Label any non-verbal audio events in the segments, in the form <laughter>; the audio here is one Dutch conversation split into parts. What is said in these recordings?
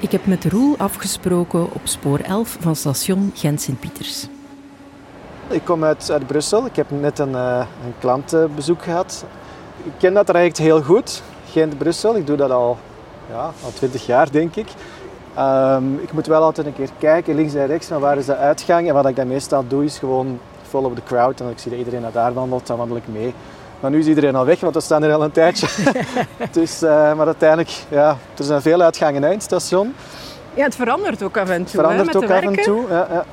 Ik heb met Roel afgesproken op spoor 11 van station Gent-Sint-Pieters. Ik kom uit, uit Brussel. Ik heb net een, uh, een klantenbezoek gehad. Ik ken dat traject heel goed, Gent-Brussel. Ik doe dat al, ja, al 20 jaar, denk ik. Um, ik moet wel altijd een keer kijken, links en rechts, van waar is de uitgang. En wat ik dan meestal doe, is gewoon follow the crowd. En als ik zie dat iedereen naar daar wandelt, dan wandel ik mee. Maar nu is iedereen al weg, want we staan er al een tijdje. <laughs> dus, uh, maar uiteindelijk, ja, er zijn veel uitgangen in het station. Ja, het verandert ook af en toe. Het verandert hè, ook af en toe. Ja, ja.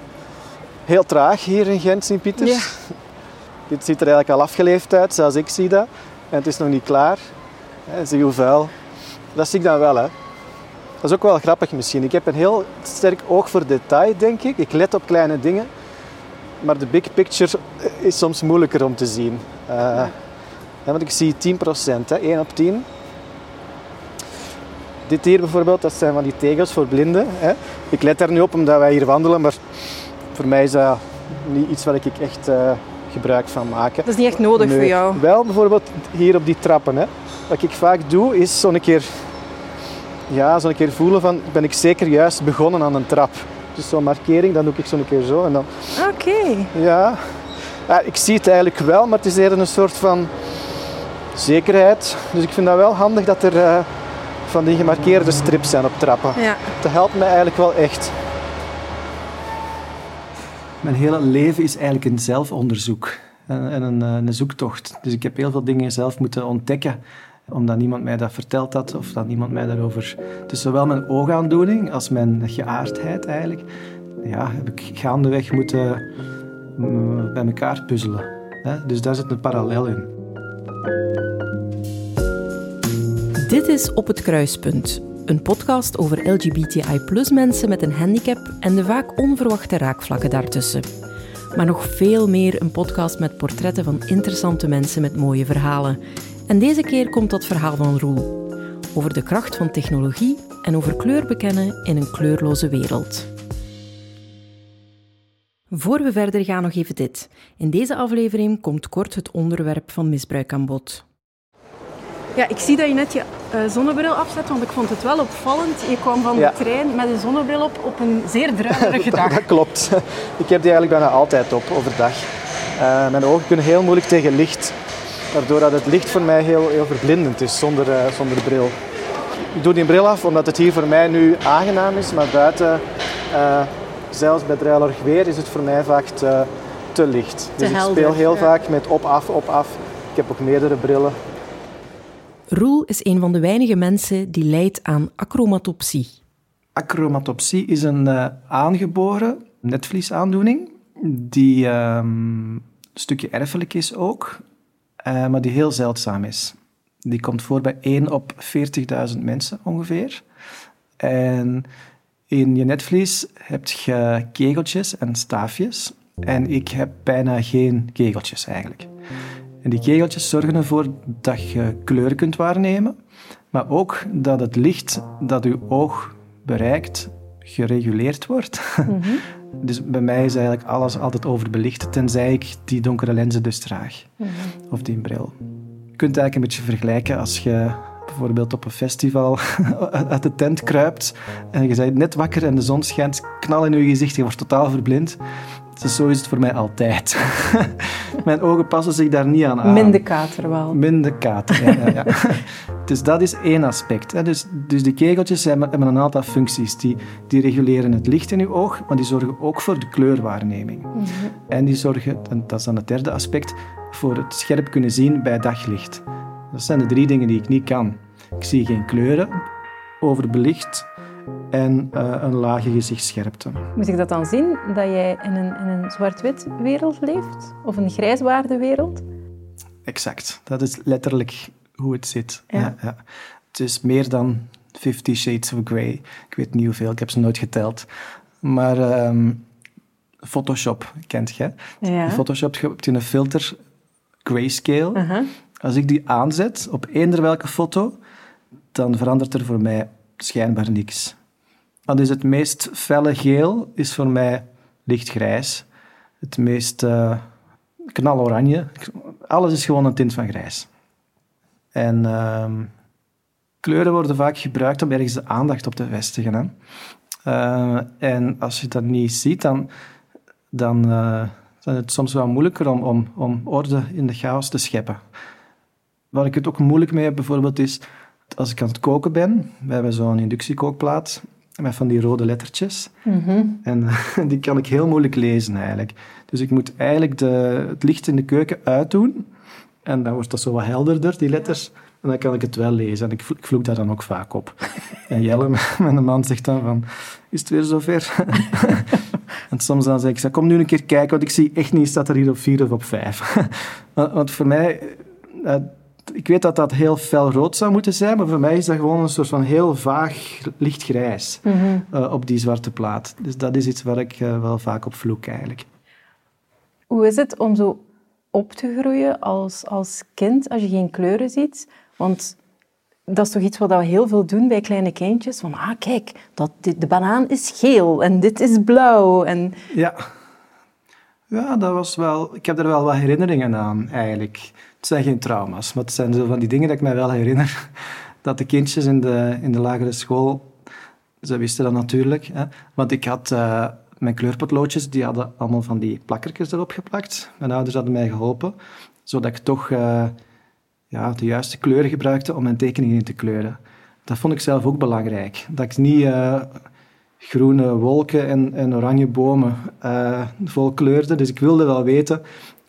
Heel traag hier in Gent, Sint-Pieters. Ja. <laughs> Dit ziet er eigenlijk al afgeleefd uit, zoals ik zie dat. En het is nog niet klaar. Zie hoe vuil. Dat zie ik dan wel, hè. Dat is ook wel grappig misschien. Ik heb een heel sterk oog voor detail, denk ik. Ik let op kleine dingen. Maar de big picture is soms moeilijker om te zien. Uh, ja. Want ik zie 10 procent, 1 op 10. Dit hier bijvoorbeeld, dat zijn van die tegels voor blinden. Hè. Ik let daar nu op omdat wij hier wandelen, maar voor mij is dat niet iets waar ik echt uh, gebruik van maak. Dat is niet echt nodig nee. voor jou? Wel, bijvoorbeeld hier op die trappen. Hè. Wat ik vaak doe, is zo'n keer, ja, zo'n keer voelen van, ben ik zeker juist begonnen aan een trap. Dus zo'n markering, dan doe ik zo'n keer zo. Oké. Okay. Ja. ja. Ik zie het eigenlijk wel, maar het is eerder een soort van zekerheid. Dus ik vind dat wel handig dat er uh, van die gemarkeerde strips zijn op trappen. Ja. Dat helpt mij eigenlijk wel echt. Mijn hele leven is eigenlijk een zelfonderzoek en een, een zoektocht. Dus ik heb heel veel dingen zelf moeten ontdekken omdat niemand mij dat verteld had of dat niemand mij daarover... Dus zowel mijn oogaandoening als mijn geaardheid eigenlijk, ja, heb ik gaandeweg moeten bij elkaar puzzelen. Dus daar zit een parallel in. Dit is Op het Kruispunt, een podcast over LGBTI mensen met een handicap en de vaak onverwachte raakvlakken daartussen. Maar nog veel meer een podcast met portretten van interessante mensen met mooie verhalen. En deze keer komt dat verhaal van Roel. Over de kracht van technologie en over kleur bekennen in een kleurloze wereld. Voor we verder gaan nog even dit. In deze aflevering komt kort het onderwerp van misbruik aan bod. Ja, ik zie dat je net je uh, zonnebril afzet, want ik vond het wel opvallend. Je kwam van Ja. de trein met een zonnebril op op een zeer druilerige <laughs> dag. Dat klopt. <laughs> Ik heb die eigenlijk bijna altijd op, overdag. Uh, mijn ogen kunnen heel moeilijk tegen licht. Waardoor dat het licht voor mij heel, heel verblindend is zonder, uh, zonder bril. Ik doe die bril af omdat het hier voor mij nu aangenaam is, maar buiten, uh, zelfs bij druilerig weer, is het voor mij vaak te, te licht. Te dus helder, ik speel heel ja. vaak met op-af, op-af. Ik heb ook meerdere brillen. Roel is een van de weinige mensen die lijdt aan acromatopsie. Acromatopsie is een uh, aangeboren netvliesaandoening die um, een stukje erfelijk is ook, uh, maar die heel zeldzaam is. Die komt voor bij 1 op 40.000 mensen ongeveer. En in je netvlies heb je kegeltjes en staafjes. En ik heb bijna geen kegeltjes eigenlijk. En die kegeltjes zorgen ervoor dat je kleur kunt waarnemen, maar ook dat het licht dat je oog bereikt gereguleerd wordt. Mhm. <laughs> Dus bij mij is eigenlijk alles altijd overbelicht, tenzij ik die donkere lenzen dus draag. Mhm. Of die bril. Je kunt het eigenlijk een beetje vergelijken als je bijvoorbeeld op een festival <laughs> uit de tent kruipt en je bent net wakker en de zon schijnt knal in je gezicht, je wordt totaal verblind. Dus zo is het voor mij altijd. <laughs> Mijn ogen passen zich daar niet aan aan. Minder kater wel. Minder kater, ja. ja, ja. <laughs> dus dat is één aspect. Hè. Dus, dus die kegeltjes hebben, hebben een aantal functies. Die, die reguleren het licht in je oog, maar die zorgen ook voor de kleurwaarneming. Mhm. En die zorgen, en dat is dan het derde aspect, voor het scherp kunnen zien bij daglicht. Dat zijn de drie dingen die ik niet kan. Ik zie geen kleuren, overbelicht en uh, een lage gezichtsscherpte. Moet ik dat dan zien, dat jij in een, in een zwart-wit wereld leeft? Of een grijswaarde wereld? Exact. Dat is letterlijk hoe het zit. Ja. Ja, ja. Het is meer dan Fifty Shades of Grey. Ik weet niet hoeveel, ik heb ze nooit geteld. Maar um, Photoshop kent je. Ja. In Photoshop heb je een filter grayscale. Uh -huh. Als ik die aanzet op eender welke foto, dan verandert er voor mij schijnbaar niks. Dan is het meest felle geel is voor mij lichtgrijs. Het meest uh, knaloranje. Alles is gewoon een tint van grijs. En uh, kleuren worden vaak gebruikt om ergens de aandacht op te vestigen. Hè. Uh, en als je dat niet ziet, dan, dan, uh, dan is het soms wel moeilijker om, om, om orde in de chaos te scheppen. Waar ik het ook moeilijk mee heb bijvoorbeeld is, als ik aan het koken ben, we hebben zo'n inductiekookplaat met van die rode lettertjes. Mm En <laughs> die kan ik heel moeilijk lezen eigenlijk. Dus ik moet eigenlijk de, het licht in de keuken uitdoen. En dan wordt dat zo wat helderder, die letters. En dan kan ik het wel lezen. En ik, ik vloek daar dan ook vaak op. <laughs> En Jelle, <laughs> mijn man, zegt dan van... Is het weer zover? en soms dan zeg ik, kom nu een keer kijken, want ik zie echt niet, staat er hier op vier of op vijf. want voor mij... Eh, ik weet dat dat heel fel rood zou moeten zijn, maar voor mij is dat gewoon een soort van heel vaag lichtgrijs mm op die zwarte plaat. Dus dat is iets waar ik uh, wel vaak op vloek eigenlijk. Hoe is het om zo op te groeien als, als kind als je geen kleuren ziet? Want dat is toch iets wat we heel veel doen bij kleine kindjes. Van, ah, kijk, dat, de banaan is geel en dit is blauw. En... Ja. Ja, dat was wel... Ik heb er wel wat herinneringen aan, eigenlijk. Het zijn geen trauma's, maar het zijn zo van die dingen dat ik mij wel herinner. <laughs> Dat de kindjes in de, in de lagere school... Ze wisten dat natuurlijk. Hè, want ik had... Uh, mijn kleurpotloodjes, die hadden allemaal van die plakkertjes erop geplakt. Mijn ouders hadden mij geholpen, zodat ik toch... Uh, ja, de juiste kleuren gebruikte om mijn tekeningen in te kleuren. Dat vond ik zelf ook belangrijk. Dat ik niet uh, groene wolken en, en oranje bomen uh, vol kleurde. Dus ik wilde wel weten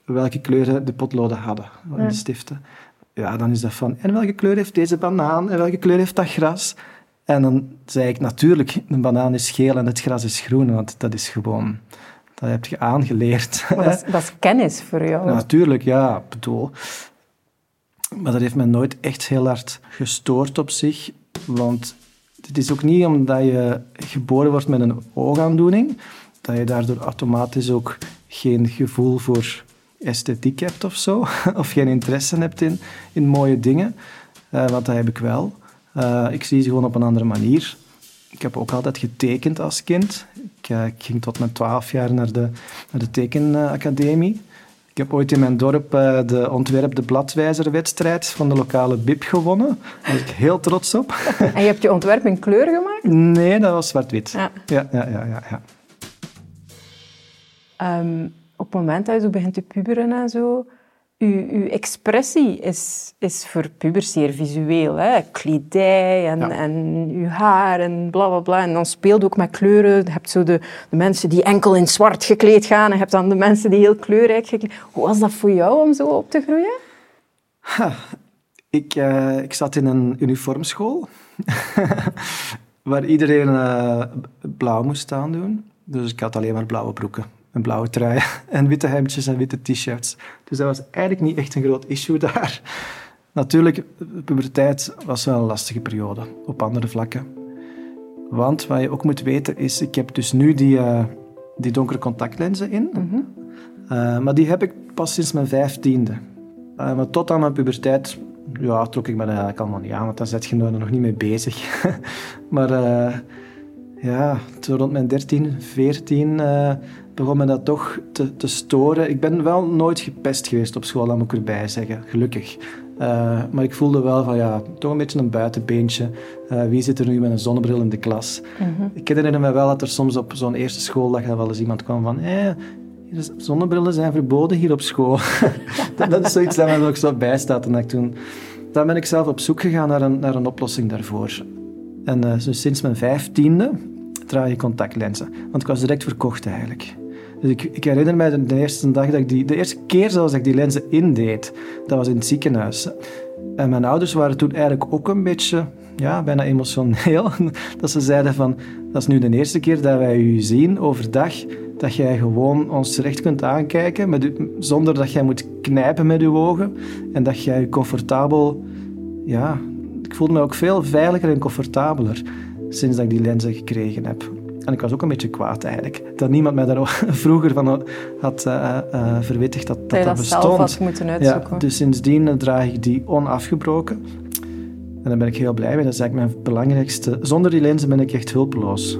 welke kleuren de potloden hadden, de stiften. Ja, dan is dat van, en welke kleur heeft deze banaan? En welke kleur heeft dat gras? En dan zei ik natuurlijk, een banaan is geel en het gras is groen, want dat is gewoon... Dat heb je aangeleerd. dat, is, <laughs> dat is kennis voor jou. natuurlijk, ja. bedoel, maar dat heeft me nooit echt heel hard gestoord op zich. Want het is ook niet omdat je geboren wordt met een oogaandoening, dat je daardoor automatisch ook geen gevoel voor esthetiek hebt of zo. <laughs> Of geen interesse hebt in, in mooie dingen. Uh, want dat heb ik wel. Uh, ik zie ze gewoon op een andere manier. Ik heb ook altijd getekend als kind. Ik, uh, ik ging tot mijn twaalf jaar naar de, naar de tekenacademie. Ik heb ooit in mijn dorp uh, de ontwerp de bladwijzerwedstrijd van de lokale BIP gewonnen. Daar ben ik heel trots op. <laughs> En je hebt je ontwerp in kleur gemaakt? Nee, dat was zwart-wit. Ja. Ja, ja, ja, ja, ja. Um, op het moment dat je zo begint te puberen en zo, uw, uw expressie is, is voor pubers zeer visueel. Hè? Kledij en, en uw haar en bla bla bla. En dan speelt ook met kleuren. Je hebt zo de, de mensen die enkel in zwart gekleed gaan. En je hebt dan de mensen die heel kleurrijk gekleed Hoe was dat voor jou om zo op te groeien? ik, uh, ik zat in een uniformschool. <laughs> waar iedereen uh, blauw moest aandoen. Dus ik had alleen maar blauwe broeken een blauwe trui <laughs> en witte hemdjes en witte t-shirts. Dus dat was eigenlijk niet echt een groot issue <laughs> daar. Natuurlijk, puberteit was wel een lastige periode op andere vlakken. Want wat je ook moet weten is, ik heb dus nu die, uh, die donkere contactlenzen in. Mm -hmm. uh, maar die heb ik pas sinds mijn vijftiende. Uh, maar tot aan mijn puberteit ja, trok ik me dat eigenlijk allemaal niet aan, want dan zet je er nog niet mee bezig. <laughs> maar ja, toen rond mijn 13, 14 begon me dat toch te, te, storen. Ik ben wel nooit gepest geweest op school, dat moet ik erbij zeggen, gelukkig. Uh, maar ik voelde wel van ja, toch een beetje een buitenbeentje. Uh, wie zit er nu met een zonnebril in de klas? -hmm. Ik herinner me wel dat er soms op zo'n eerste schooldag wel eens iemand kwam van eh, zonnebrillen zijn verboden hier op school. <laughs> dat, dat, is zoiets dat me ook zo bijstaat. En dat toen, dan ben ik zelf op zoek gegaan naar een, naar een oplossing daarvoor. En uh, sinds mijn vijftiende draag je contactlenzen. Want ik was direct verkocht eigenlijk. Dus ik, ik, herinner mij de, eerste dag dat ik die, de eerste keer zelfs dat ik die lenzen indeed, dat was in het ziekenhuis. En mijn ouders waren toen eigenlijk ook een beetje, ja, bijna emotioneel. <laughs> Dat ze zeiden van, dat is nu de eerste keer dat wij u zien overdag, dat jij gewoon ons terecht kunt aankijken, met zonder dat jij moet knijpen met uw ogen. En dat jij je comfortabel, ja, ik voelde me ook veel veiliger en comfortabeler sinds dat ik die lenzen gekregen heb. En ik was ook een beetje kwaad eigenlijk. Dat niemand mij daar <laughs> vroeger van had uh, uh, verwittigd dat dat, dat, dat bestond. zelf had moeten uitzoeken. Ja, dus sindsdien draag ik die onafgebroken. En daar ben ik heel blij mee. Dat is eigenlijk mijn belangrijkste. Zonder die lenzen ben ik echt hulpeloos.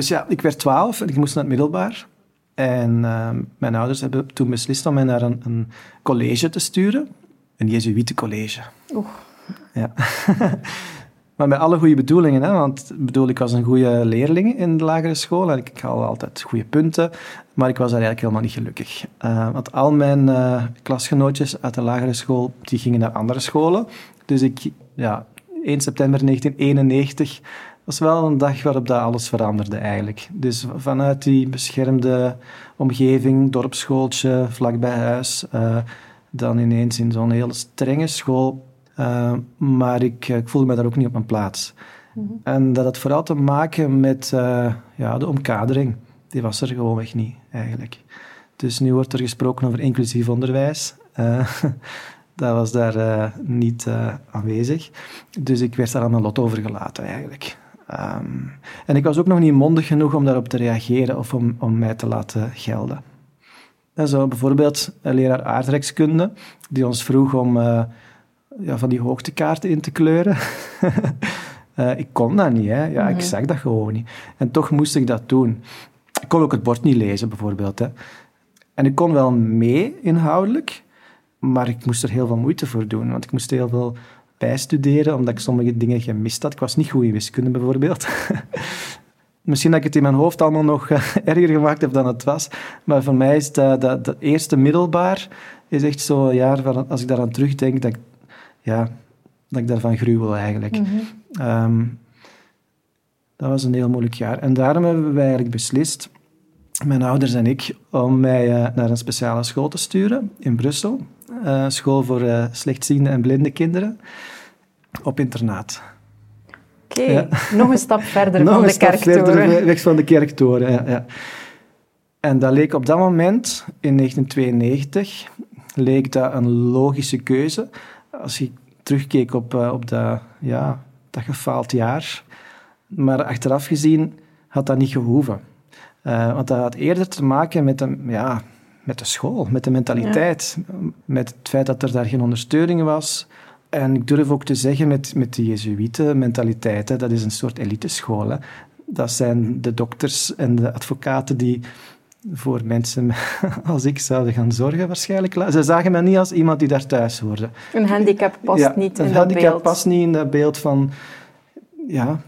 Dus ja, ik werd twaalf en ik moest naar het middelbaar. En uh, mijn ouders hebben toen beslist om mij naar een, een college te sturen. Een Jezuïetencollege. Oeh. Ja. <laughs> maar met alle goede bedoelingen. Hè? Want bedoel, ik was een goede leerling in de lagere school. En ik, ik haalde altijd goede punten. Maar ik was daar eigenlijk helemaal niet gelukkig. Uh, want al mijn uh, klasgenootjes uit de lagere school, die gingen naar andere scholen. Dus ik, ja, 1 september 1991 was wel een dag waarop dat alles veranderde eigenlijk. Dus vanuit die beschermde omgeving, dorpsschooltje, vlakbij huis, uh, dan ineens in zo'n hele strenge school. Uh, maar ik, ik, voelde me daar ook niet op mijn plaats. Mm -hmm. En dat had vooral te maken met uh, ja, de omkadering. Die was er gewoonweg niet, eigenlijk. Dus nu wordt er gesproken over inclusief onderwijs. <laughs> dat was daar niet aanwezig. Dus ik werd daar aan mijn lot overgelaten, eigenlijk. Um, en ik was ook nog niet mondig genoeg om daarop te reageren of om, om mij te laten gelden. En zo bijvoorbeeld een leraar aardrijkskunde, die ons vroeg om uh, ja, van die hoogtekaarten in te kleuren. uh, <laughs> ik kon dat niet, hè. Ja, ik mhm. zag dat gewoon niet. En toch moest ik dat doen. Ik kon ook het bord niet lezen, bijvoorbeeld. Hè. En ik kon wel mee inhoudelijk, maar ik moest er heel veel moeite voor doen, want ik moest heel veel bijstuderen, omdat ik sommige dingen gemist had. Ik was niet goed in wiskunde bijvoorbeeld. <laughs> Misschien dat ik het in mijn hoofd allemaal nog uh, erger gemaakt heb dan het was. Maar voor mij is dat, dat, dat eerste middelbaar is echt zo'n jaar van, als ik daaraan terugdenk, dat ik, ja, dat ik daarvan gruwel eigenlijk. Mm -hmm. um, dat was een heel moeilijk jaar. En daarom hebben wij eigenlijk beslist, mijn ouders en ik, om mij uh, naar een speciale school te sturen in Brussel. Uh, school voor uh, slechtziende en blinde kinderen op internaat. Oké, okay. ja. nog een stap verder <laughs> van de kerktoren. Verder weg van de kerktoren, ja, ja. En dat leek op dat moment, in 1992, leek dat een logische keuze. Als je terugkeek op, uh, op dat, ja, dat gefaald jaar. Maar achteraf gezien had dat niet gehoeven. Uh, want dat had eerder te maken met een, ja, met de school, met de mentaliteit, met het feit dat er daar geen ondersteuning was. En ik durf ook te zeggen met, met de Jezuïeten mentaliteit, dat is een soort eliteschool. Hè. Dat zijn de dokters en de advocaten die voor mensen <laughs> als ik zouden gaan zorgen waarschijnlijk. Ze zagen me niet als iemand die daar thuis hoorde. Een handicap past ja, niet in dat beeld. Een handicap past niet in dat beeld van... Ja,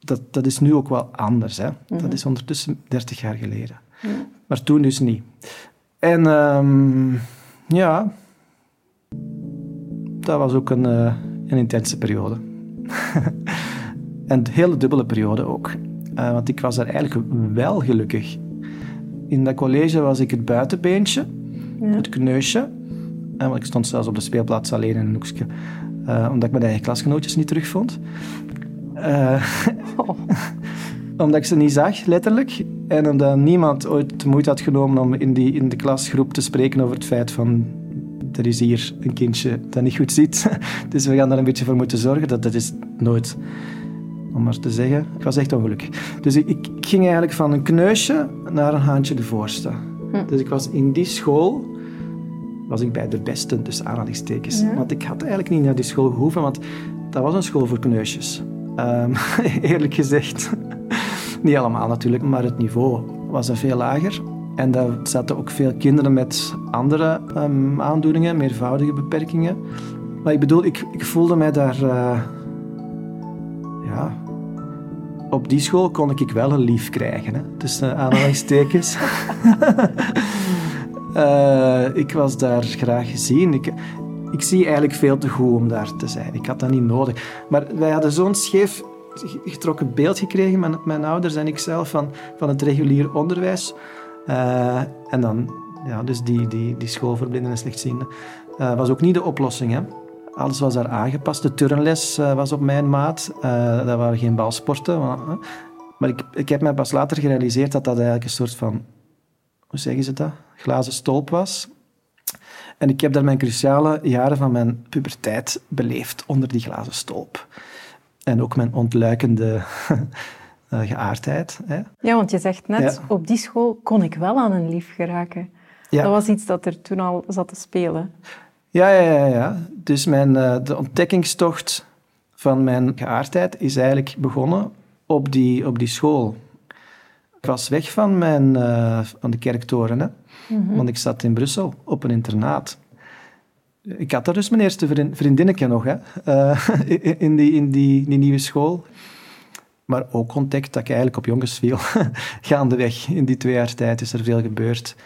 dat, dat is nu ook wel anders. Hè. Mm -hmm. Dat is ondertussen 30 jaar geleden. Mm. Maar toen dus niet. En um, ja, dat was ook een, uh, een intense periode. <laughs> en een hele dubbele periode ook. Uh, want ik was daar eigenlijk wel gelukkig. In dat college was ik het buitenbeentje, ja. het kneusje. En want ik stond zelfs op de speelplaats alleen in een hoekje. Omdat ik mijn eigen klasgenootjes niet terugvond. Oh. <laughs> omdat ik ze niet zag, letterlijk. En omdat niemand ooit de moeite had genomen om in, die, in de klasgroep te spreken over het feit van er is hier een kindje dat niet goed ziet. <laughs> Dus we gaan daar een beetje voor moeten zorgen. Dat, dat is nooit, om maar te zeggen. Ik was echt ongelukkig. Dus ik, ik ging eigenlijk van een kneusje naar een haantje de voorste. Hm. Dus ik was in die school was ik bij de beste, dus aanhalingstekens. Ja. Want ik had eigenlijk niet naar die school gehoeven, want dat was een school voor kneusjes. Um, <laughs> eerlijk gezegd. Niet allemaal natuurlijk, maar het niveau was er veel lager. En daar zaten ook veel kinderen met andere um, aandoeningen, meervoudige beperkingen. Maar ik bedoel, ik, ik voelde mij daar... Uh, ja... Op die school kon ik wel een lief krijgen, hè, tussen aanhalingstekens. uh, <laughs> <laughs> ik was daar graag gezien. Ik, ik zie eigenlijk veel te goed om daar te zijn. Ik had dat niet nodig. Maar wij hadden zo'n scheef getrokken beeld gekregen, mijn, mijn ouders en ik zelf, van, van het regulier onderwijs. Uh, en dan, ja, dus die, die, die school voor blinden en slechtzienden, uh, was ook niet de oplossing. Hè. Alles was daar aangepast. De turnles uh, was op mijn maat. dat waren geen balsporten. Maar, maar ik, ik heb mij pas later gerealiseerd dat dat eigenlijk een soort van, hoe zeggen ze dat, glazen stolp was. En ik heb daar mijn cruciale jaren van mijn puberteit beleefd onder die glazen stolp. En ook mijn ontluikende uh, <laughs> geaardheid. Hè. Ja, want je zegt net, ja. op die school kon ik wel aan een lief geraken. Ja. Dat was iets dat er toen al zat te spelen. Ja, ja, ja. ja. Dus mijn, uh, de ontdekkingstocht van mijn geaardheid is eigenlijk begonnen op die, op die school. Ik was weg van, mijn, uh, van de kerktoren, hè? Mhm. want ik zat in Brussel op een internaat. Ik had daar dus mijn eerste vriend, vriendinnetje nog, hè? <laughs> Uh, in, die, in die, die nieuwe school. Maar ook ontdekt dat ik eigenlijk op jongens viel. <laughs> Gaandeweg, in die twee jaar tijd is er veel gebeurd.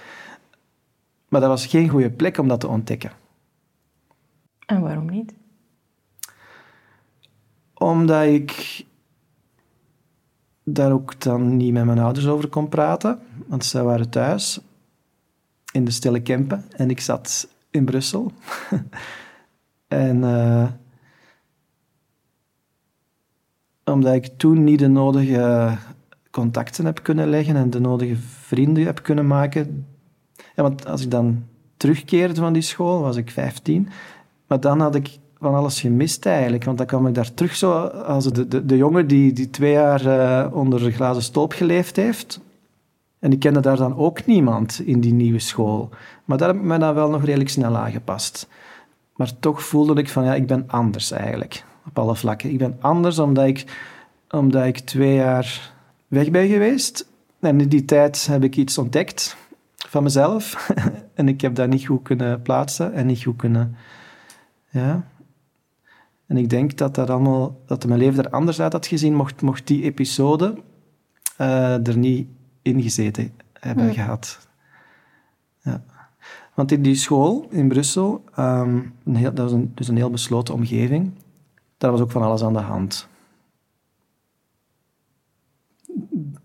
Maar dat was geen goede plek om dat te ontdekken. En waarom niet? Omdat ik daar ook dan niet met mijn ouders over kon praten, want zij waren thuis in de stille Kempen en ik zat in Brussel. <laughs> en uh, omdat ik toen niet de nodige contacten heb kunnen leggen en de nodige vrienden heb kunnen maken. Ja, want als ik dan terugkeerde van die school, was ik 15. Maar dan had ik van alles gemist eigenlijk. Want dan kwam ik daar terug zo als de, de, de jongen die, die twee jaar uh, onder een glazen stolp geleefd heeft. En ik kende daar dan ook niemand in die nieuwe school. Maar daar heb ik me dan wel nog redelijk snel aangepast. Maar toch voelde ik van, ja, ik ben anders eigenlijk. Op alle vlakken. Ik ben anders omdat ik, omdat ik twee jaar weg ben geweest. En in die tijd heb ik iets ontdekt van mezelf. <laughs> en ik heb dat niet goed kunnen plaatsen en niet goed kunnen... Ja, en ik denk dat, dat, allemaal, dat mijn leven er anders uit had gezien, mocht, mocht die episode uh, er niet in gezeten hebben hmm. gehad. Ja. Want in die school in Brussel, um, een heel, dat was een, dus een heel besloten omgeving, daar was ook van alles aan de hand.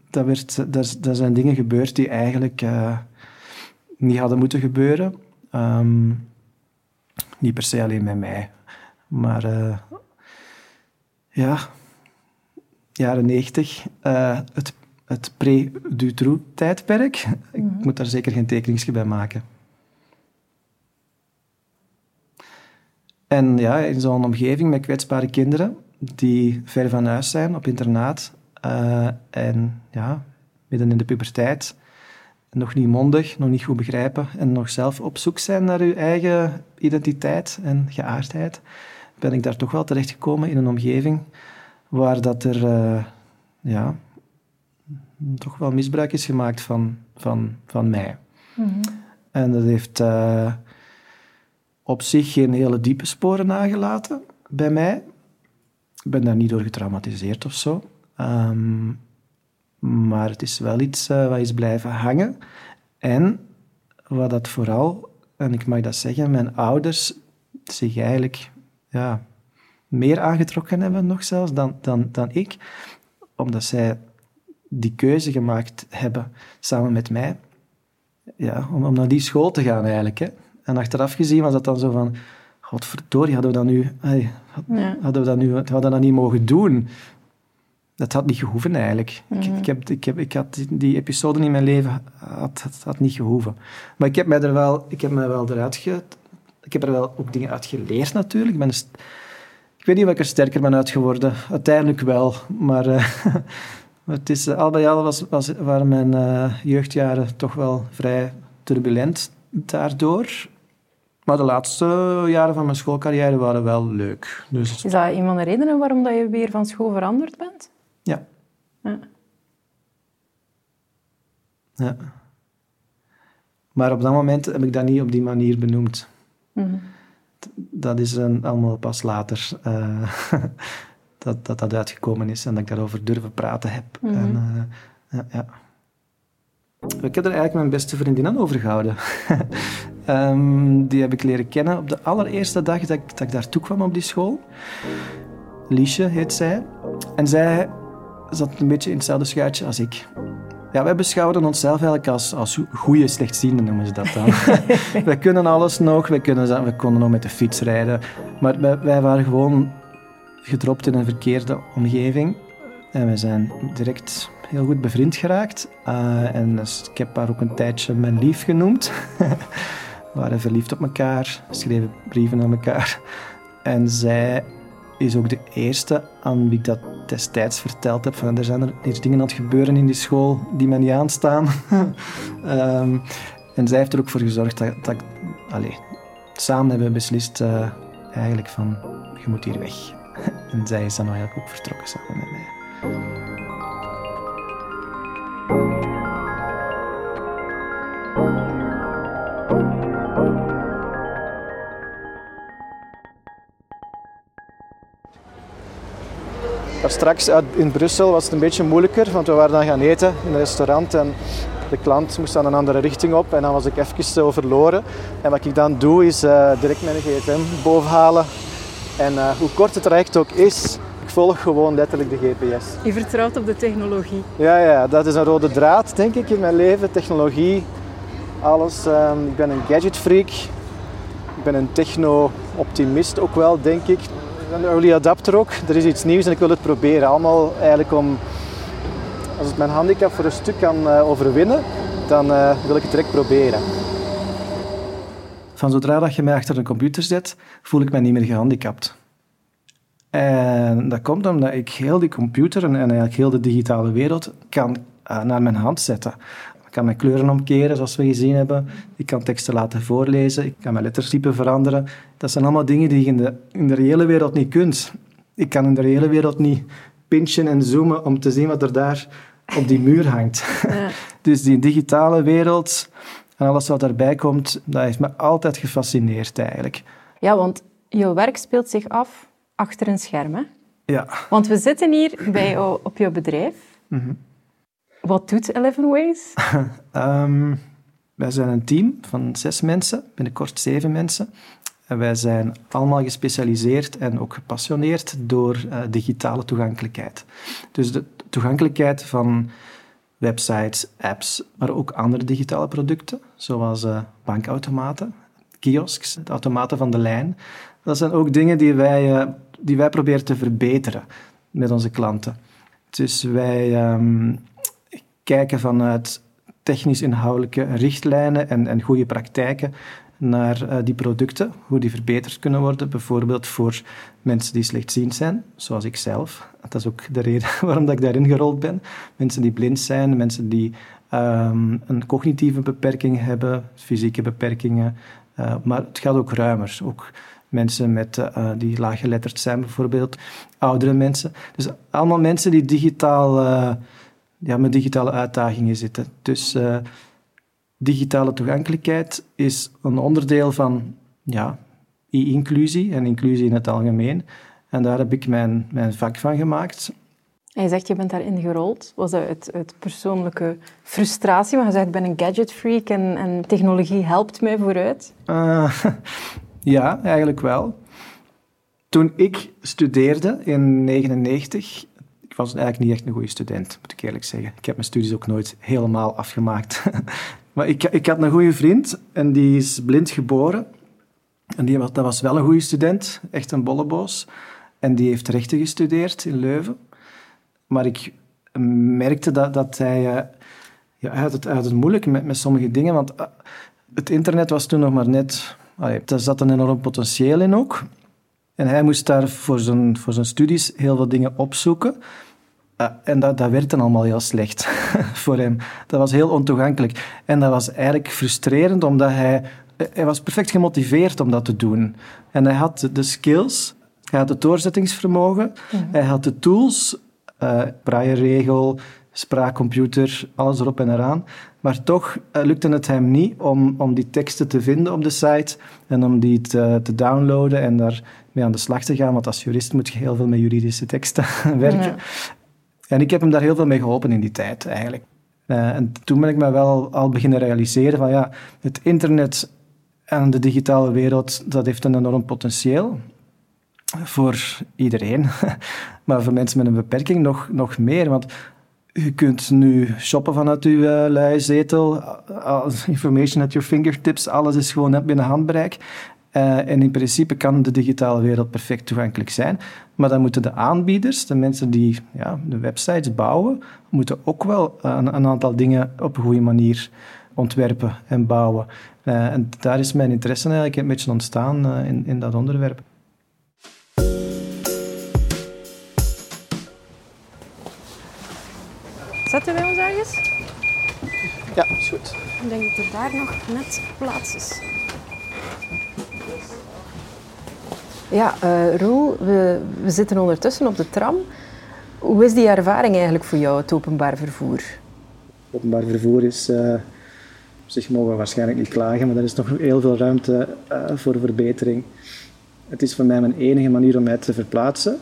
Dat werd, daar, daar zijn dingen gebeurd die eigenlijk uh, niet hadden moeten gebeuren. Um, niet per se alleen met mij. Maar uh, ja, jaren negentig, uh, het, het pre-Dutroux-tijdperk. Ik mhm. moet daar zeker geen tekeningsje bij maken. En ja, in zo'n omgeving met kwetsbare kinderen die ver van huis zijn, op internaat, uh, en ja, midden in de puberteit, nog niet mondig, nog niet goed begrijpen en nog zelf op zoek zijn naar uw eigen identiteit en geaardheid ben ik daar toch wel terechtgekomen in een omgeving waar dat er uh, ja, toch wel misbruik is gemaakt van, van, van mij. Mhm. En dat heeft uh, op zich geen hele diepe sporen nagelaten bij mij. Ik ben daar niet door getraumatiseerd of zo. Um, maar het is wel iets uh, wat is blijven hangen. En wat dat vooral, en ik mag dat zeggen, mijn ouders zich eigenlijk ja, meer aangetrokken hebben nog zelfs dan, dan, dan ik. Omdat zij die keuze gemaakt hebben samen met mij. Ja, om, om naar die school te gaan eigenlijk. Hè. En achteraf gezien was dat dan zo van... Godverdorie, hadden we dat nu... hadden we dat nu hadden we dat niet mogen doen. Dat had niet gehoeven eigenlijk. ik, mhm. ik, heb, ik, heb, ik had die episode in mijn leven had, had, had, niet gehoeven. Maar ik heb mij er wel, ik heb mij wel eruit ge, ik heb er wel ook dingen uit geleerd natuurlijk. Ik, ben ik weet niet of ik er sterker ben uit geworden. Uiteindelijk wel. Maar uh, <laughs> het is, al bij al was, was, waren mijn uh, jeugdjaren toch wel vrij turbulent daardoor. Maar de laatste jaren van mijn schoolcarrière waren wel leuk. Dus... Is dat een van de redenen waarom dat je weer van school veranderd bent? Ja. Ja. ja. Maar op dat moment heb ik dat niet op die manier benoemd. Dat is een, allemaal pas later uh, <laughs> dat, dat dat uitgekomen is en dat ik daarover durven praten heb. Mhm. en, uh, ja, ja. Ik heb er eigenlijk mijn beste vriendin aan overgehouden. um, <laughs> die heb ik leren kennen op de allereerste dag dat ik, dat ik daartoe kwam op die school. Liesje heet zij. En zij zat een beetje in hetzelfde schuitje als ik. Ja, wij beschouwen onszelf eigenlijk als, als goede slechtzienden, noemen ze dat dan. <laughs> wij kunnen alles nog, wij, kunnen, wij konden nog met de fiets rijden. Maar wij, wij waren gewoon gedropt in een verkeerde omgeving. En we zijn direct heel goed bevriend geraakt. Uh, en dus, ik heb haar ook een tijdje mijn lief genoemd. <laughs> we waren verliefd op elkaar, schreven brieven aan elkaar. En zij is ook de eerste aan wie ik dat destijds verteld heb. Van, er zijn er iets dingen aan het gebeuren in die school die mij niet aanstaan. um, <laughs> en zij heeft er ook voor gezorgd dat, dat allez, samen hebben we beslist uh, eigenlijk van, je moet hier weg. <laughs> En zij is dan eigenlijk ook vertrokken samen met mij. Straks in Brussel was het een beetje moeilijker, want we waren dan gaan eten in een restaurant en de klant moest dan een andere richting op en dan was ik even eh, verloren. En wat ik dan doe is eh, direct mijn gsm bovenhalen en uh, hoe kort het traject ook is, ik volg gewoon letterlijk de GPS. Je vertrouwt op de technologie? Ja, ja, dat is een rode draad denk ik in mijn leven, technologie, alles. Um, ik ben een gadgetfreak, ik ben een techno-optimist ook wel denk ik. Een early adapter ook, er is iets nieuws en ik wil het proberen. Allemaal eigenlijk om als het mijn handicap voor een stuk kan uh, overwinnen, dan uh, wil ik het direct proberen. Van zodra dat je mij achter een computer zet, voel ik mij niet meer gehandicapt. En dat komt omdat ik heel die computer en eigenlijk heel de digitale wereld kan uh, naar mijn hand zetten. Ik kan mijn kleuren omkeren, zoals we gezien hebben. Ik kan teksten laten voorlezen. Ik kan mijn lettertype veranderen. Dat zijn allemaal dingen die je in de, in de reële wereld niet kunt. Ik kan in de reële wereld niet pinchen en zoomen om te zien wat er daar op die muur hangt. Ja. <laughs> dus die digitale wereld en alles wat daarbij komt, dat heeft me altijd gefascineerd eigenlijk. Ja, want jouw werk speelt zich af achter een scherm, hè? Ja. Want we zitten hier bij jou op jouw bedrijf. Mm Wat doet Eleven Ways? um, <laughs> wij zijn een team van zes mensen, binnenkort zeven mensen. En wij zijn allemaal gespecialiseerd en ook gepassioneerd door uh, digitale toegankelijkheid. Dus de toegankelijkheid van websites, apps, maar ook andere digitale producten, zoals uh, bankautomaten, kiosks, de automaten van de lijn. Dat zijn ook dingen die wij, uh, die wij proberen te verbeteren met onze klanten. Dus wij um, kijken vanuit technisch-inhoudelijke richtlijnen en, en goede praktijken naar uh, die producten, hoe die verbeterd kunnen worden, bijvoorbeeld voor mensen die slechtziend zijn, zoals ik zelf. Dat is ook de reden <laughs> waarom dat ik daarin gerold ben. Mensen die blind zijn, mensen die um, een cognitieve beperking hebben, fysieke beperkingen, uh, maar het gaat ook ruimer. Ook mensen met, uh, die laaggeletterd zijn bijvoorbeeld, oudere mensen. Dus allemaal mensen die digitaal, ja, met digitale uitdagingen zitten. Dus digitale toegankelijkheid is een onderdeel van ja, e-inclusie en inclusie in het algemeen. En daar heb ik mijn, mijn vak van gemaakt. En je zegt, je bent daarin gerold. Was dat uit, uit persoonlijke frustratie? Maar je zegt, ik ben een gadgetfreak en, en technologie helpt mij vooruit. Uh, <laughs> ja, eigenlijk wel. Toen ik studeerde in 1999, ik was eigenlijk niet echt een goede student, moet ik eerlijk zeggen. Ik heb mijn studies ook nooit helemaal afgemaakt. <laughs> Maar ik, ik had een goede vriend en die is blind geboren. En die dat was wel een goede student, echt een bolleboos. En die heeft rechten gestudeerd in Leuven. Maar ik merkte dat, dat hij... Uh, ja, hij, had het, hij moeilijk met, met sommige dingen, want uh, het internet was toen nog maar net... Allee, daar zat een enorm potentieel in ook. En hij moest daar voor zijn, voor zijn studies heel veel dingen opzoeken. Uh, en dat, dat dan allemaal heel slecht <laughs> voor hem. Dat was heel ontoegankelijk. En dat was eigenlijk frustrerend, omdat hij... Hij was perfect gemotiveerd om dat te doen. En hij had de skills, hij had het doorzettingsvermogen, mhm. hij had de tools, uh, spraakcomputer, alles erop en eraan. Maar toch uh, lukte het hem niet om, om die teksten te vinden op de site en om die te, te downloaden en daar mee aan de slag te gaan. Want als jurist moet je heel veel met juridische teksten <laughs> werken. En ik heb hem daar heel veel mee geholpen in die tijd, eigenlijk. Uh, en toen ben ik me wel al beginnen realiseren van ja, het internet en de digitale wereld, dat heeft een enorm potentieel voor iedereen. <laughs> maar voor mensen met een beperking nog, nog meer. Want je kunt nu shoppen vanuit uw uh, luie zetel. Information at your fingertips. Alles is gewoon binnen handbereik. Uh, en in principe kan de digitale wereld perfect toegankelijk zijn. Maar dan moeten de aanbieders, de mensen die ja, de websites bouwen, moeten ook wel een, een aantal dingen op een goede manier ontwerpen en bouwen. Uh, en daar is mijn interesse eigenlijk een beetje ontstaan uh, in, in dat onderwerp. Zetten wij ons ergens? Ja, is goed. Ik denk dat er daar nog net plaats is. Ja, uh, Roel, we, we zitten ondertussen op de tram. Hoe is die ervaring eigenlijk voor jou, het openbaar vervoer? Openbaar vervoer is... Uh, op zich mogen we waarschijnlijk niet klagen, maar er is nog heel veel ruimte uh, voor verbetering. Het is voor mij mijn enige manier om mij te verplaatsen.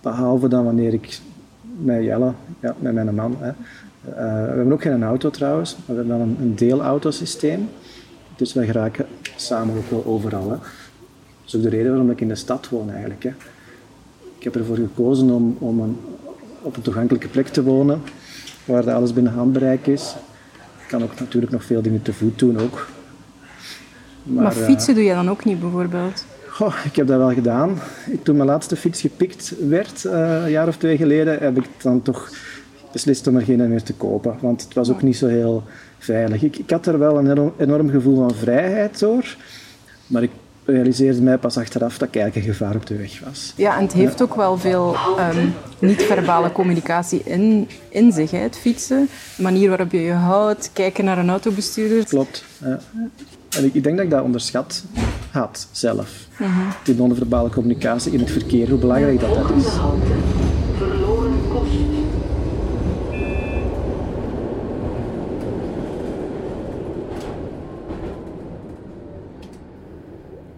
Behalve dan wanneer ik met Jelle, ja, met mijn man. Hè. We hebben ook geen auto trouwens, maar we hebben wel een, deelautosysteem. Dus we geraken samen ook wel overal. Hè. Dat is ook de reden waarom ik in de stad woon eigenlijk. Hè. Ik heb ervoor gekozen om, om een, op een toegankelijke plek te wonen, waar alles binnen handbereik is. Ik kan ook natuurlijk nog veel dingen te voet doen ook. Maar, maar fietsen uh, doe je dan ook niet bijvoorbeeld? Goh, ik heb dat wel gedaan. Toen mijn laatste fiets gepikt werd, uh, een jaar of twee geleden, heb ik dan toch beslist om er geen meer te kopen. Want het was ook niet zo heel veilig. Ik, ik had er wel een enorm, enorm gevoel van vrijheid door. Maar ik realiseerde mij pas achteraf dat ik eigenlijk een gevaar op de weg was. Ja, en het heeft ook wel veel um, niet-verbale communicatie in, in zich, hè, het fietsen. De manier waarop je je houdt, kijken naar een autobestuurder. Klopt, ja. En ik, ik denk dat ik dat onderschat had zelf. -hmm. Die non-verbale communicatie in het verkeer, hoe belangrijk dat, dat is.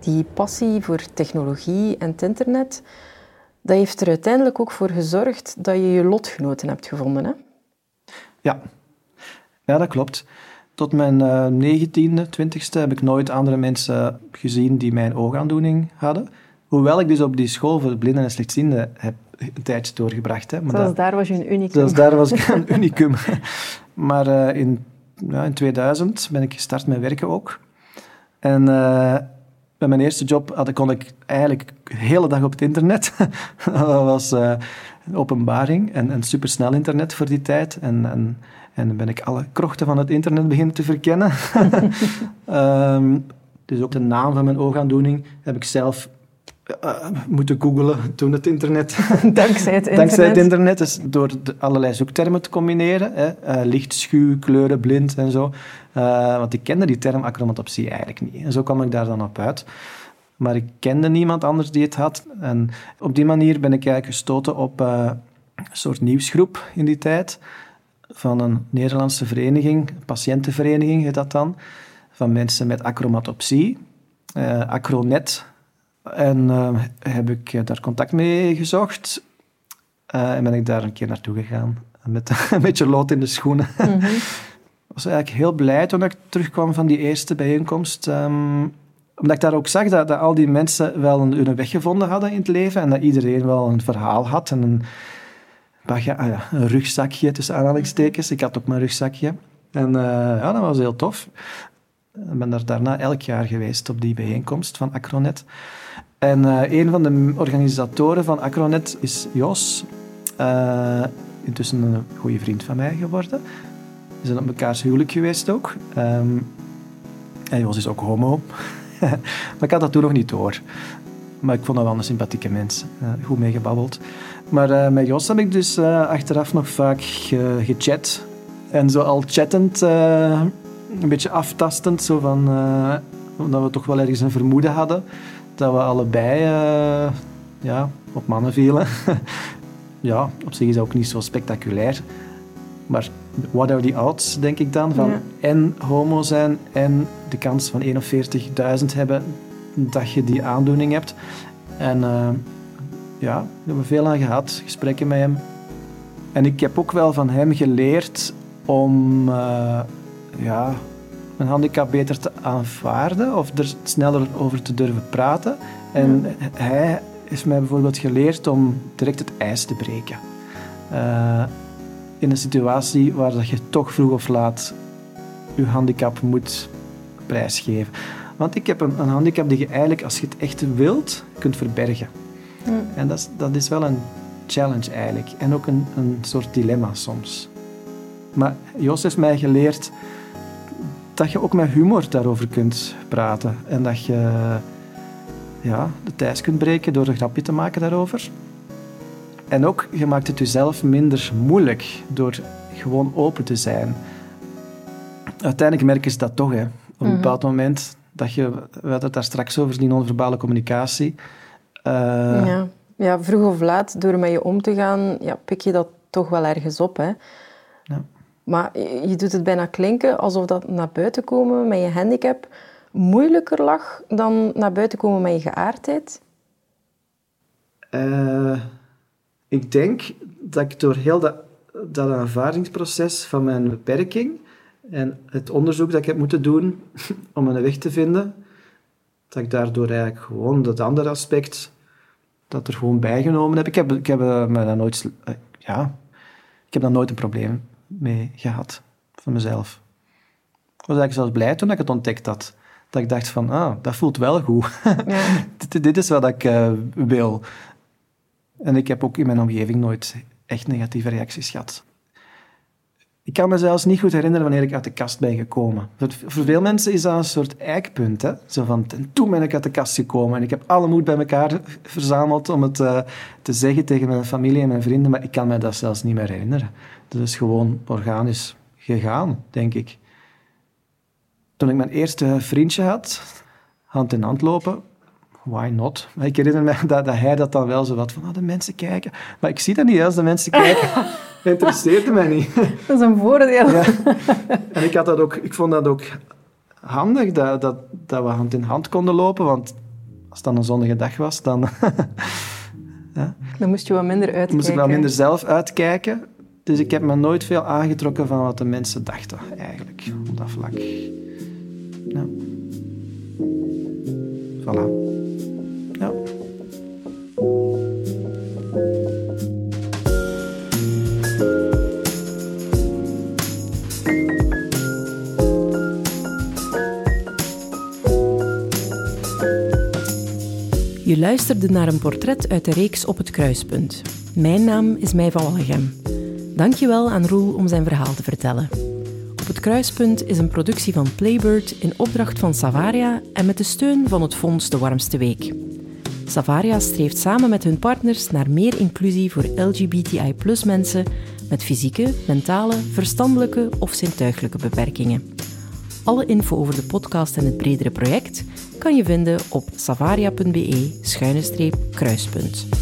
Die passie voor technologie en het internet, dat heeft er uiteindelijk ook voor gezorgd dat je je lotgenoten hebt gevonden, hè? Ja, ja dat klopt. Tot mijn uh, negentiende, twintigste heb ik nooit andere mensen gezien die mijn oogaandoening hadden. Hoewel ik dus op die school voor blinden en slechtzienden heb een tijdje doorgebracht. Hè. Maar Zelfs daar was je een unicum. Zelfs daar was ik <laughs> een unicum. maar uh, in, ja, in 2000 ben ik gestart met werken ook. En uh, bij mijn eerste job had, kon ik eigenlijk de hele dag op het internet. <laughs> dat was uh, een openbaring en, en supersnel internet voor die tijd. En, en en dan ben ik alle krochten van het internet beginnen te verkennen. um, <laughs> dus ook de naam van mijn oogaandoening heb ik zelf uh, moeten googlen toen het internet... <laughs> Dankzij het internet. Dankzij het internet. Dus door de, allerlei zoektermen te combineren. Hè. Uh, licht, schuw, kleuren, blind en zo. Uh, want ik kende die term acromatopsie eigenlijk niet. En zo kwam ik daar dan op uit. Maar ik kende niemand anders die het had. En op die manier ben ik eigenlijk gestoten op een soort nieuwsgroep in die tijd van een Nederlandse vereniging, patiëntenvereniging heet dat dan, van mensen met acromatopsie, uh, Acronet. En heb ik daar contact mee gezocht en ben ik daar een keer naartoe gegaan met <laughs> een beetje lood in de schoenen. -hmm. Was eigenlijk heel blij toen ik terugkwam van die eerste bijeenkomst. Um, omdat ik daar ook zag dat, dat al die mensen wel hun weg gevonden hadden in het leven en dat iedereen wel een verhaal had en een, ah rugzakje tussen aanhalingstekens. Ik had ook mijn rugzakje. En uh, ja, dat was heel tof. Ik ben daar daarna elk jaar geweest op die bijeenkomst van Acronet. En uh, een van de organisatoren van Acronet is Jos. Uh, intussen een goede vriend van mij geworden. We zijn op mekaars huwelijk geweest ook. Um, en Jos is ook homo. <laughs> maar ik had dat toen nog niet door. Maar ik vond dat wel een sympathieke mens. goed meegebabbeld. Maar uh, met Jos heb ik dus uh, achteraf nog vaak ge gechat. En zo al chattend, een beetje aftastend, zo van, omdat we toch wel ergens een vermoeden hadden dat we allebei ja, op mannen vielen. <laughs> ja, op zich is dat ook niet zo spectaculair. Maar what are the odds, denk ik dan, van ja. en homo zijn en de kans van 41.000 hebben dat je die aandoening hebt. En ja, we hebben veel aan gehad, gesprekken met hem. En ik heb ook wel van hem geleerd om uh, ja, een handicap beter te aanvaarden of er sneller over te durven praten. En ja. hij heeft mij bijvoorbeeld geleerd om direct het ijs te breken. Uh, in een situatie waar dat je toch vroeg of laat je handicap moet prijsgeven. Want ik heb een, een handicap die je eigenlijk, als je het echt wilt, kunt verbergen. Mm. En dat is, dat is wel een challenge eigenlijk. En ook een, een soort dilemma soms. Maar Jos heeft mij geleerd dat je ook met humor daarover kunt praten. En dat je ja, de tijd kunt breken door een grapje te maken daarover. En ook, je maakt het jezelf minder moeilijk door gewoon open te zijn. Uiteindelijk merken ze dat toch, hè. Op een mhm. bepaald moment, dat je, we hadden het daar straks over, die non-verbale communicatie. Uh, ja. ja, vroeg of laat, door met je om te gaan, ja, pik je dat toch wel ergens op. Hè? Ja. Maar je doet het bijna klinken alsof dat naar buiten komen met je handicap moeilijker lag dan naar buiten komen met je geaardheid. Uh, Ik denk dat ik door heel dat, dat aanvaardingsproces van mijn beperking en het onderzoek dat ik heb moeten doen <laughs> om een weg te vinden, dat ik daardoor eigenlijk gewoon dat andere aspect dat er gewoon bijgenomen heb. Ik heb, ik heb eh, me daar nooit, eh, ja, ik heb daar nooit een probleem mee gehad van mezelf. Ik was eigenlijk zelfs blij toen ik het ontdekt had. Dat ik dacht van, ah, dat voelt wel goed. <laughs> Ja. dit, dit, is wat ik uh, wil. En ik heb ook in mijn omgeving nooit echt negatieve reacties gehad. Ik kan me zelfs niet goed herinneren wanneer ik uit de kast ben gekomen. Voor veel mensen is dat een soort eikpunt. Hè? Zo van, toen ben ik uit de kast gekomen en ik heb alle moed bij elkaar verzameld om het uh, te zeggen tegen mijn familie en mijn vrienden, maar ik kan me dat zelfs niet meer herinneren. Dat is gewoon organisch gegaan, denk ik. Toen ik mijn eerste vriendje had, hand in hand lopen, why not? Maar ik herinner me dat, dat, hij dat dan wel zo wat van, oh, de mensen kijken. Maar ik zie dat niet, als de mensen kijken. <laughs> interesseerde mij niet. <laughs> Dat is een voordeel. Ja. <laughs> En ik, had dat ook, ik vond dat ook handig, dat, dat, dat we hand in hand konden lopen, want als het dan een zonnige dag was, dan... ja. Dan moest je wat minder uitkijken. moest ik wel minder zelf uitkijken. Dus ik heb me nooit veel aangetrokken van wat de mensen dachten, eigenlijk, op dat vlak. Ja. Voilà. Je luisterde naar een portret uit de reeks Op het Kruispunt. Mijn naam is Mij van Wallegem. Dankjewel aan Roel om zijn verhaal te vertellen. Op het Kruispunt is een productie van Playbird in opdracht van Savaria en met de steun van het Fonds De Warmste Week. Savaria streeft samen met hun partners naar meer inclusie voor LGBTI mensen met fysieke, mentale, verstandelijke of zintuigelijke beperkingen. Alle info over de podcast en het bredere project kan je vinden op savaria.be-kruispunt.